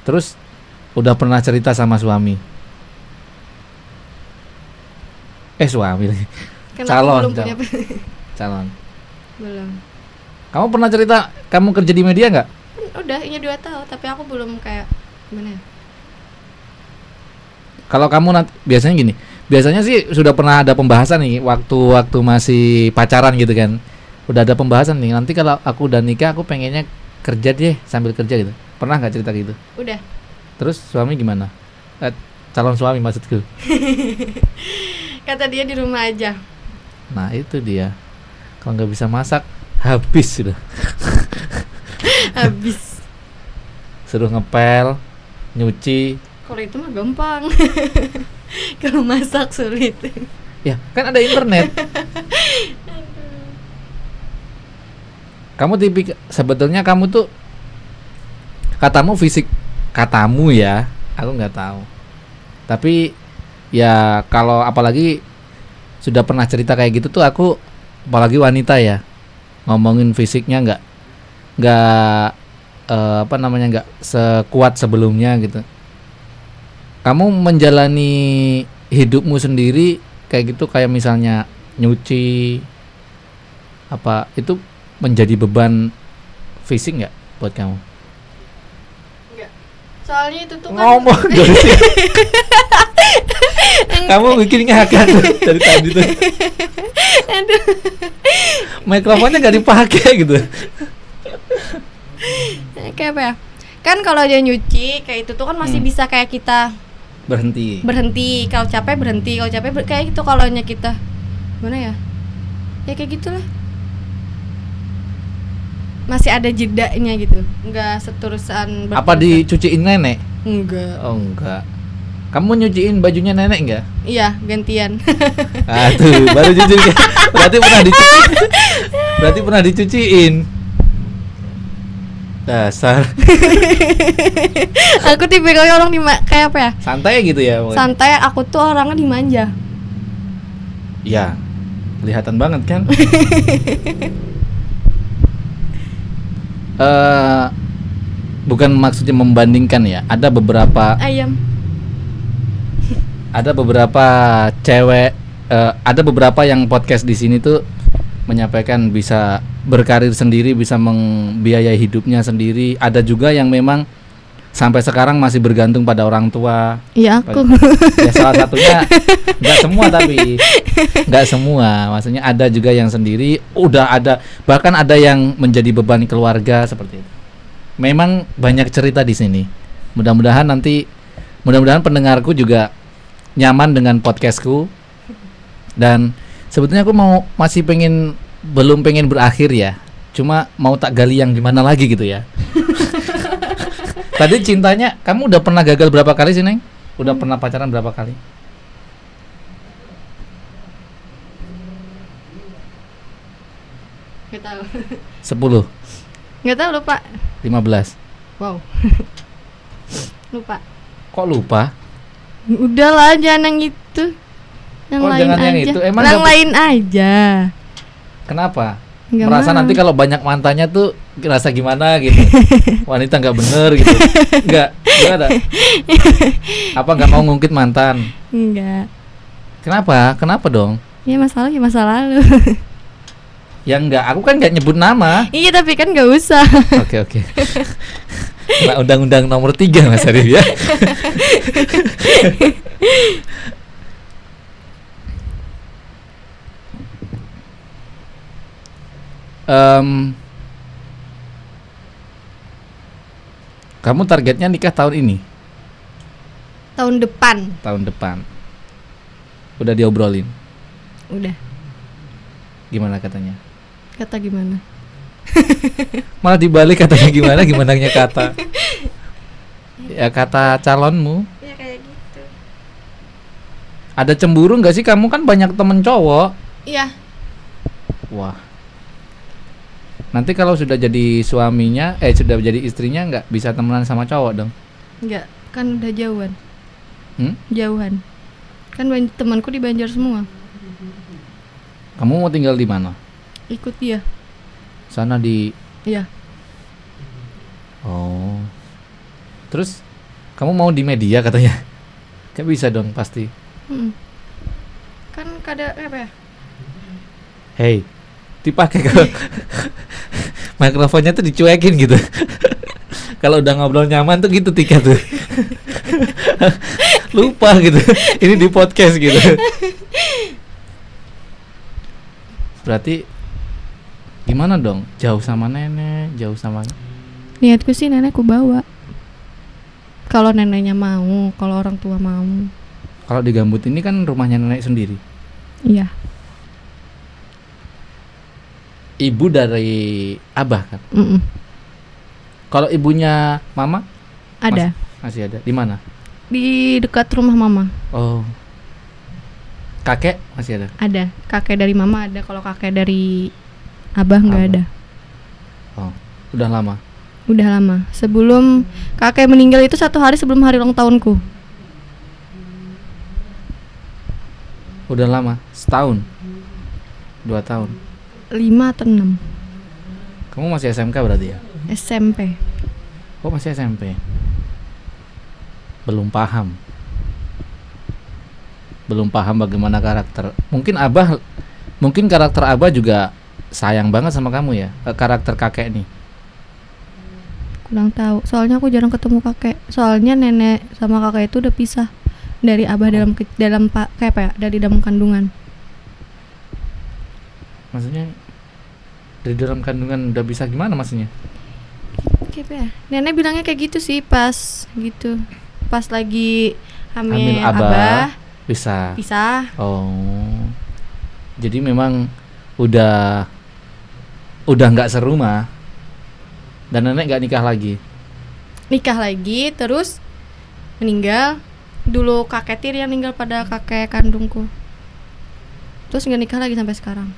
Terus udah pernah cerita sama suami? Eh suami lagi. Kan Calon, belum punya calon. belum Kamu pernah cerita kamu kerja di media nggak? udah ini dua tahun tapi aku belum kayak gimana ya Kalau kamu nanti biasanya gini, biasanya sih sudah pernah ada pembahasan nih waktu-waktu masih pacaran gitu kan. Udah ada pembahasan nih. Nanti kalau aku udah nikah, aku pengennya kerja deh sambil kerja gitu. Pernah nggak cerita gitu? udah Terus suami gimana? Eh, calon suami maksudku. *laughs* kata dia di rumah aja Nah itu dia. Kalau nggak bisa masak, habis sudah. *laughs* habis Suruh ngepel, nyuci. kalau itu mah gampang *laughs* kalau masak sulit Ya kan ada internet. kamu tipik sebetulnya kamu tuh katamu fisik katamu ya, aku nggak tahu. Tapi ya kalau apalagi sudah pernah cerita kayak gitu tuh aku apalagi wanita ya ngomongin fisiknya nggak nggak eh, apa namanya nggak sekuat sebelumnya gitu kamu menjalani hidupmu sendiri kayak gitu kayak misalnya nyuci apa itu menjadi beban fisik nggak buat kamu. Soalnya itu tuh kan ngomong *laughs* dari sini. kamu bikin ngakak dari tadi tuh Aduh. mikrofonnya nggak dipakai gitu kayak apa ya? Kan kalau dia nyuci kayak itu tuh kan masih Hmm. bisa kayak kita berhenti berhenti. Kalau capek berhenti, kalau capek ber- kayak gitu kalau nya kita gimana ya? Ya kayak gitulah. Masih ada jedanya gitu. Enggak seterusan apa dicuciin nenek Enggak. oh enggak kamu nyuciin bajunya nenek enggak Iya, gantian. *laughs* Aduh, baru ya. *laughs* Berarti pernah dicuci. *laughs* Berarti pernah dicuciin. Dasar. aku tipikalnya orang di kayak apa ya? Santai gitu ya. pokoknya. Santai, aku tuh orangnya dimanja. Iya. Kelihatan banget kan? Eh bukan maksudnya membandingkan ya. Ada beberapa Ayam. ada beberapa cewek eh, ada beberapa yang podcast di sini tuh menyampaikan bisa berkarir sendiri bisa membiayai hidupnya sendiri ada juga yang memang sampai sekarang masih bergantung pada orang tua. Iya aku. ya salah *laughs* satunya nggak semua tapi nggak semua. Maksudnya ada juga yang sendiri udah ada bahkan ada yang menjadi beban keluarga seperti itu. Memang banyak cerita di sini. Mudah-mudahan nanti mudah-mudahan pendengarku juga nyaman dengan podcastku. Dan sebetulnya aku mau masih pengen belum pengen berakhir ya. Cuma mau tak gali yang gimana lagi gitu ya *laughs* tadi cintanya kamu udah pernah gagal berapa kali sih neng udah pernah pacaran berapa kali Gak tahu. 10 Gak tahu lupa. 15 Wow. *laughs* lupa. kok lupa Udah lah jangan yang itu. Yang Oh, lain jangan aja. yang itu. Emang yang lain aja. kenapa Nggak merasa mau. nanti kalau banyak mantannya tuh ngerasa gimana gitu. *laughs* Wanita nggak bener gitu. Nggak gimana *laughs* apa nggak mau ngungkit mantan? Enggak. kenapa? Kenapa dong? Ya masalah ya masa lalu. ya nggak aku kan nggak nyebut nama. Iya tapi kan gak usah. oke oke. Nah, undang-undang nomor tiga mas Arif ya. *laughs* Em, kamu targetnya nikah tahun ini Tahun depan. tahun depan udah diobrolin Udah. gimana katanya Kata gimana? *laughs* malah dibalik katanya gimana gimana kata *laughs* ya kata calonmu Ya kayak gitu. ada cemburu nggak sih kamu kan banyak temen cowok Iya. wah nanti kalau sudah jadi suaminya eh sudah jadi istrinya nggak bisa temenan sama cowok dong Enggak, kan udah jauhan. hmm? Jauhan. Kan temanku di Banjar semua. kamu mau tinggal di mana Ikut dia. sana di Iya. oh terus kamu mau di media katanya Gak bisa dong pasti Mm. Kan kada apa ya? Hey, dipakai kalau *laughs* mikrofonnya tuh dicuekin gitu. kalau udah ngobrol nyaman tuh gitu Tika tuh. *laughs* Lupa gitu. Ini di podcast gitu. Berarti gimana dong? Jauh sama nenek, jauh sama Niatku sih nenekku bawa. Kalau neneknya mau, kalau orang tua mau. Kalau di Gambut ini kan rumahnya nenek sendiri. Iya. Ibu dari Abah kan. Mm-mm. Kalau ibunya Mama Ada masih ada. Di mana? di dekat rumah mama. Oh. Kakek masih ada. Ada kakek dari mama ada. Kalau kakek dari abah nggak ada. Oh, udah lama. Udah lama. Sebelum kakek meninggal itu satu hari sebelum hari ulang tahunku. Udah lama, setahun, dua tahun. 5 atau 6 Kamu masih SMK berarti ya? SMP. Oh masih SMP. Belum paham. Belum paham bagaimana karakter. Mungkin abah, mungkin karakter abah juga sayang banget sama kamu ya. eh, Karakter kakek nih. Kurang tahu. Soalnya aku jarang ketemu kakek. Soalnya nenek sama kakek itu udah pisah dari abah dalam ke- dalam pak kayak apa ya? Dari dalam kandungan. Maksudnya dari dalam kandungan udah bisa gimana maksudnya? Ya? Nenek bilangnya kayak gitu sih pas gitu. Pas lagi hamil, Hamil abah. abah, Bisa. pisah. Oh. Jadi memang udah udah nggak serumah dan nenek nggak nikah lagi. Nikah lagi terus meninggal. Dulu kakek tir yang meninggal pada kakek kandungku. Terus nggak nikah lagi sampai sekarang.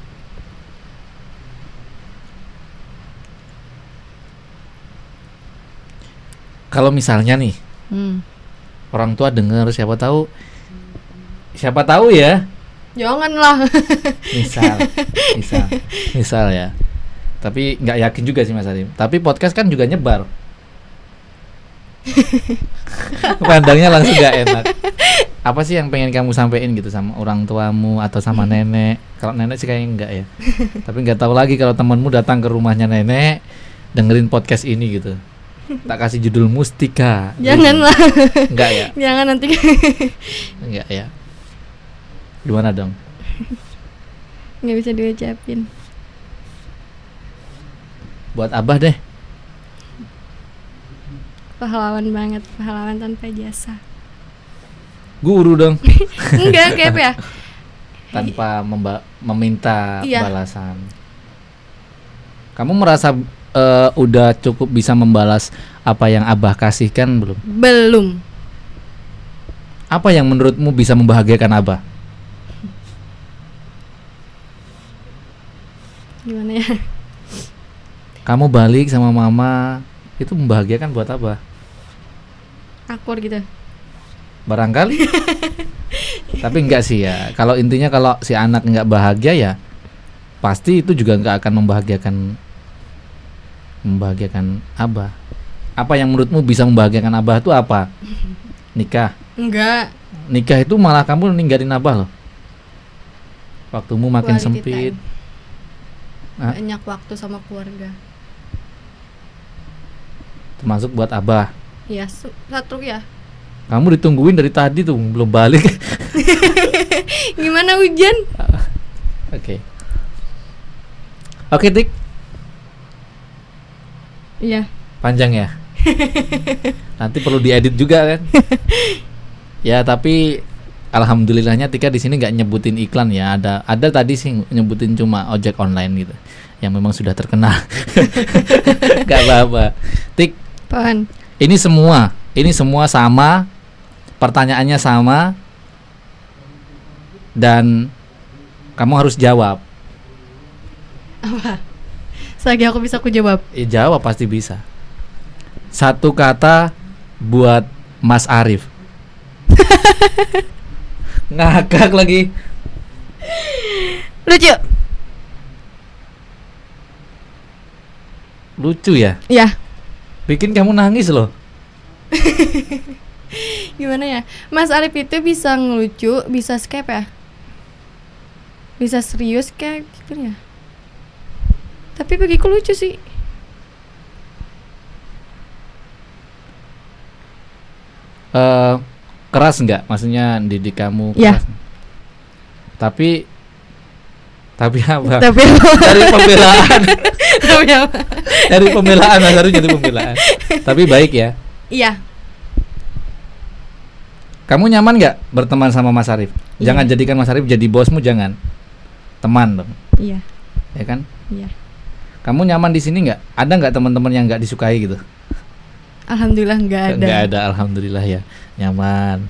Kalau misalnya nih Hmm. orang tua dengar siapa tahu siapa tahu ya. Janganlah. *laughs* misal misal misal ya. Tapi nggak yakin juga sih Mas Adim. Tapi podcast kan juga nyebar. *laughs* Pandangnya langsung nggak enak. Apa sih yang pengen kamu sampein gitu sama orang tuamu atau sama nenek? Kalau nenek sih kayaknya enggak ya. Tapi nggak tahu lagi kalau temanmu datang ke rumahnya nenek dengerin podcast ini gitu tak kasih judul Mustika Janganlah. enggak ya Jangan nanti. enggak ya gimana dong nggak bisa diucapin. buat abah deh Pahlawan banget, pahlawan tanpa jasa. guru dong *laughs* Enggak kayak ya? tanpa memba- meminta Iya. balasan. Kamu merasa eh, udah cukup bisa membalas apa yang Abah kasihkan belum? Belum. Apa yang menurutmu bisa membahagiakan Abah? Gimana ya? Kamu balik sama mama itu membahagiakan buat Abah. Akur gitu. Barangkali. *laughs* Tapi enggak sih ya. Kalau intinya kalau si anak enggak bahagia ya pasti itu juga enggak akan membahagiakan membahagiakan Abah. Apa yang menurutmu bisa membahagiakan Abah itu apa? *laughs* Nikah. Enggak. nikah itu malah kamu ninggalin abah loh waktumu makin Quality sempit time. Hah? Banyak waktu sama keluarga. termasuk buat abah Ya, satu ya. kamu ditungguin dari tadi tuh belum balik *laughs* Gimana hujan? oke oke tik Iya. panjang ya *laughs* nanti perlu diedit juga kan *laughs* ya tapi alhamdulillahnya Tika di sini nggak nyebutin iklan ya ada ada tadi sih nyebutin cuma ojek online gitu yang memang sudah terkenal *laughs* nggak apa-apa Tik Pohon. Ini semua, ini semua sama, pertanyaannya sama, dan kamu harus jawab. Apa? Selagi aku bisa aku jawab. Eh, jawab pasti bisa. Satu kata buat Mas Arif. *laughs* Ngakak lagi. Lucu. Lucu ya. Ya. Bikin kamu nangis loh. *laughs* Gimana ya? Mas Arif itu bisa ngelucu, bisa skep ya? Bisa serius kayak gitu ya? Tapi bagiku lucu sih. eh keras nggak? Maksudnya didik kamu Iya. keras. Tapi tapi apa? Tapi Dari pembelaan, *laughs* tapi apa? dari pembelaan Mas jadi pembelaan. Tapi baik ya. Iya. Kamu nyaman nggak berteman sama Mas Arif? Iya. Jangan jadikan Mas Arif jadi bosmu, jangan. Teman dong, Iya. ya kan? Iya. Kamu nyaman di sini nggak? Ada nggak teman-teman yang nggak disukai gitu? Alhamdulillah nggak ada. Nggak ada, alhamdulillah ya, nyaman.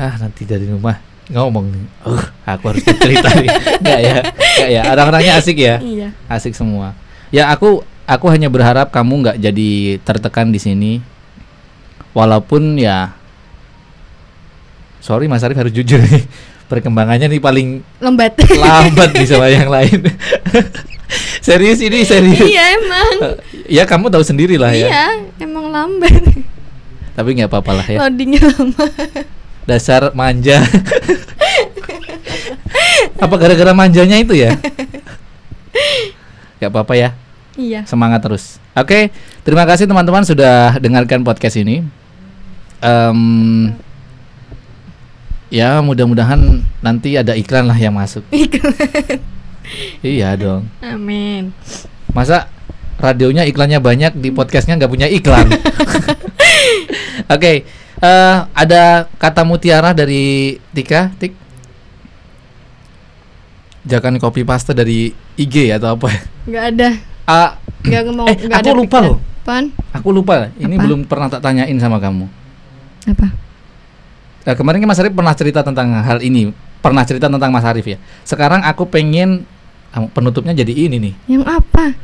Ah nanti dari rumah ngomong nih, uh aku harus cerita nih. *laughs* Nggak ya, nggak ya. Orang-orangnya asik ya, Iya. asik semua. Ya aku, aku hanya berharap kamu nggak jadi tertekan di sini. Walaupun ya, sorry Mas Arif harus jujur nih. *laughs* perkembangannya nih paling lambat nih sama *laughs* yang lain. *laughs* serius ini serius. iya emang *laughs* ya kamu tahu sendiri lah ya. iya emang lambat *laughs* Tapi nggak apa-apa lah ya. loadingnya lama Dasar manja. Apa gara-gara manjanya itu ya? Gak apa-apa ya. iya Semangat terus. Oke, terima kasih teman-teman sudah dengarkan podcast ini. Em, ya mudah-mudahan nanti ada iklan lah yang masuk. Iya dong. amin Masa radionya iklannya banyak di podcastnya nggak punya iklan? *laughs* Oke, eh, ada kata mutiara dari Tika, Tik. Jangan copy paste dari IG atau apa? nggak ada Ah, nggak ngomong Eh, nggak aku ada lupa loh. Apaan? aku lupa. Ini Apa? belum pernah tak tanyain sama kamu. apa Nah, kemarin kan Mas Arif pernah cerita tentang hal ini, pernah cerita tentang Mas Arif ya. Sekarang aku pengen ah, penutupnya jadi ini nih. yang apa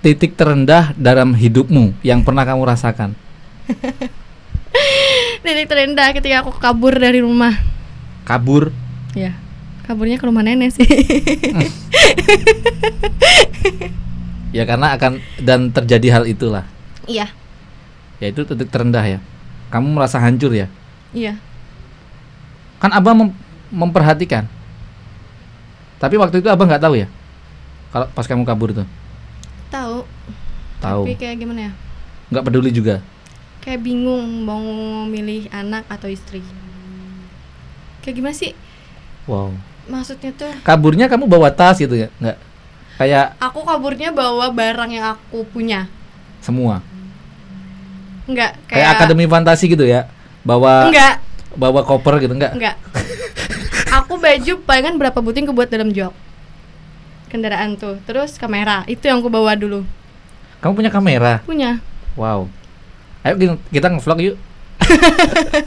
Titik terendah dalam hidupmu yang pernah kamu rasakan. *laughs* titik terendah ketika aku kabur dari rumah Kabur. ya kaburnya ke rumah nenek sih *laughs* Ya karena akan dan terjadi hal itulah. iya Yaitu titik terendah ya. Kamu merasa hancur ya. iya Kan Abah mem- memperhatikan. Tapi waktu itu Abah nggak tahu ya. Kalau pas kamu kabur tuh. tahu Tahu. tapi kayak gimana ya Nggak peduli juga. kayak bingung mau milih anak atau istri kayak gimana sih Wow. maksudnya tuh Kaburnya kamu bawa tas gitu ya? Nggak. Kayak aku kaburnya bawa barang yang aku punya semua. enggak Kayak, kayak, akademi fantasi gitu ya. Bawa enggak bawa koper gitu enggak? enggak *laughs* aku baju palingan berapa buting kebuat dalam jok kendaraan tuh terus kamera itu yang aku bawa dulu Kamu punya kamera. punya Wow. Ayo kita- kita ngevlog yuk. *laughs*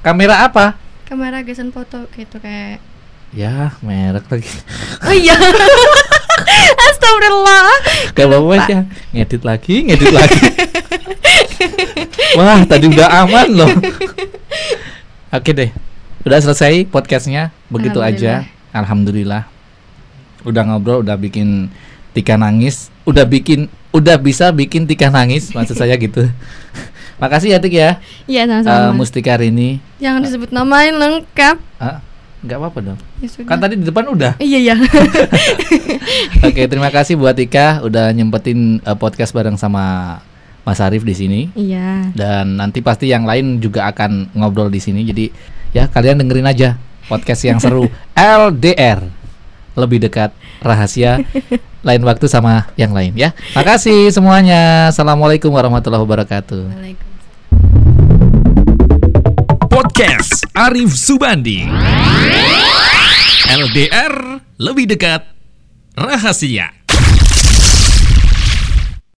kamera apa? kamera gesan foto gitu kayak Ya, merek lagi. oh iya *laughs* Astagfirullah Gak apa-apa ya. Ngedit lagi, ngedit lagi. *laughs* Wah, tadi udah aman loh. Oke deh. Udah selesai podcastnya. Begitu aja. Alhamdulillah. Udah ngobrol, udah bikin Tika nangis, udah bikin udah bisa bikin Tika nangis, maksud saya gitu. *laughs* Makasih ya Tik ya. Iya sama-sama Mustika Rini. Jangan disebut namain lengkap Ah, nggak apa-apa dong. ya sudah Kan tadi di depan udah. Iya iya *laughs* Oke, terima kasih buat Tika udah nyempetin eh, podcast bareng sama Mas Arif di sini. Iya dan nanti pasti yang lain juga akan ngobrol di sini. Jadi ya kalian dengerin aja podcast yang seru *laughs* LDR lebih dekat rahasia lain waktu sama yang lain ya. Makasih semuanya. Assalamualaikum warahmatullahi wabarakatuh. Waalaikumsalam. Podcast Arif Subandi. LDR lebih dekat rahasia.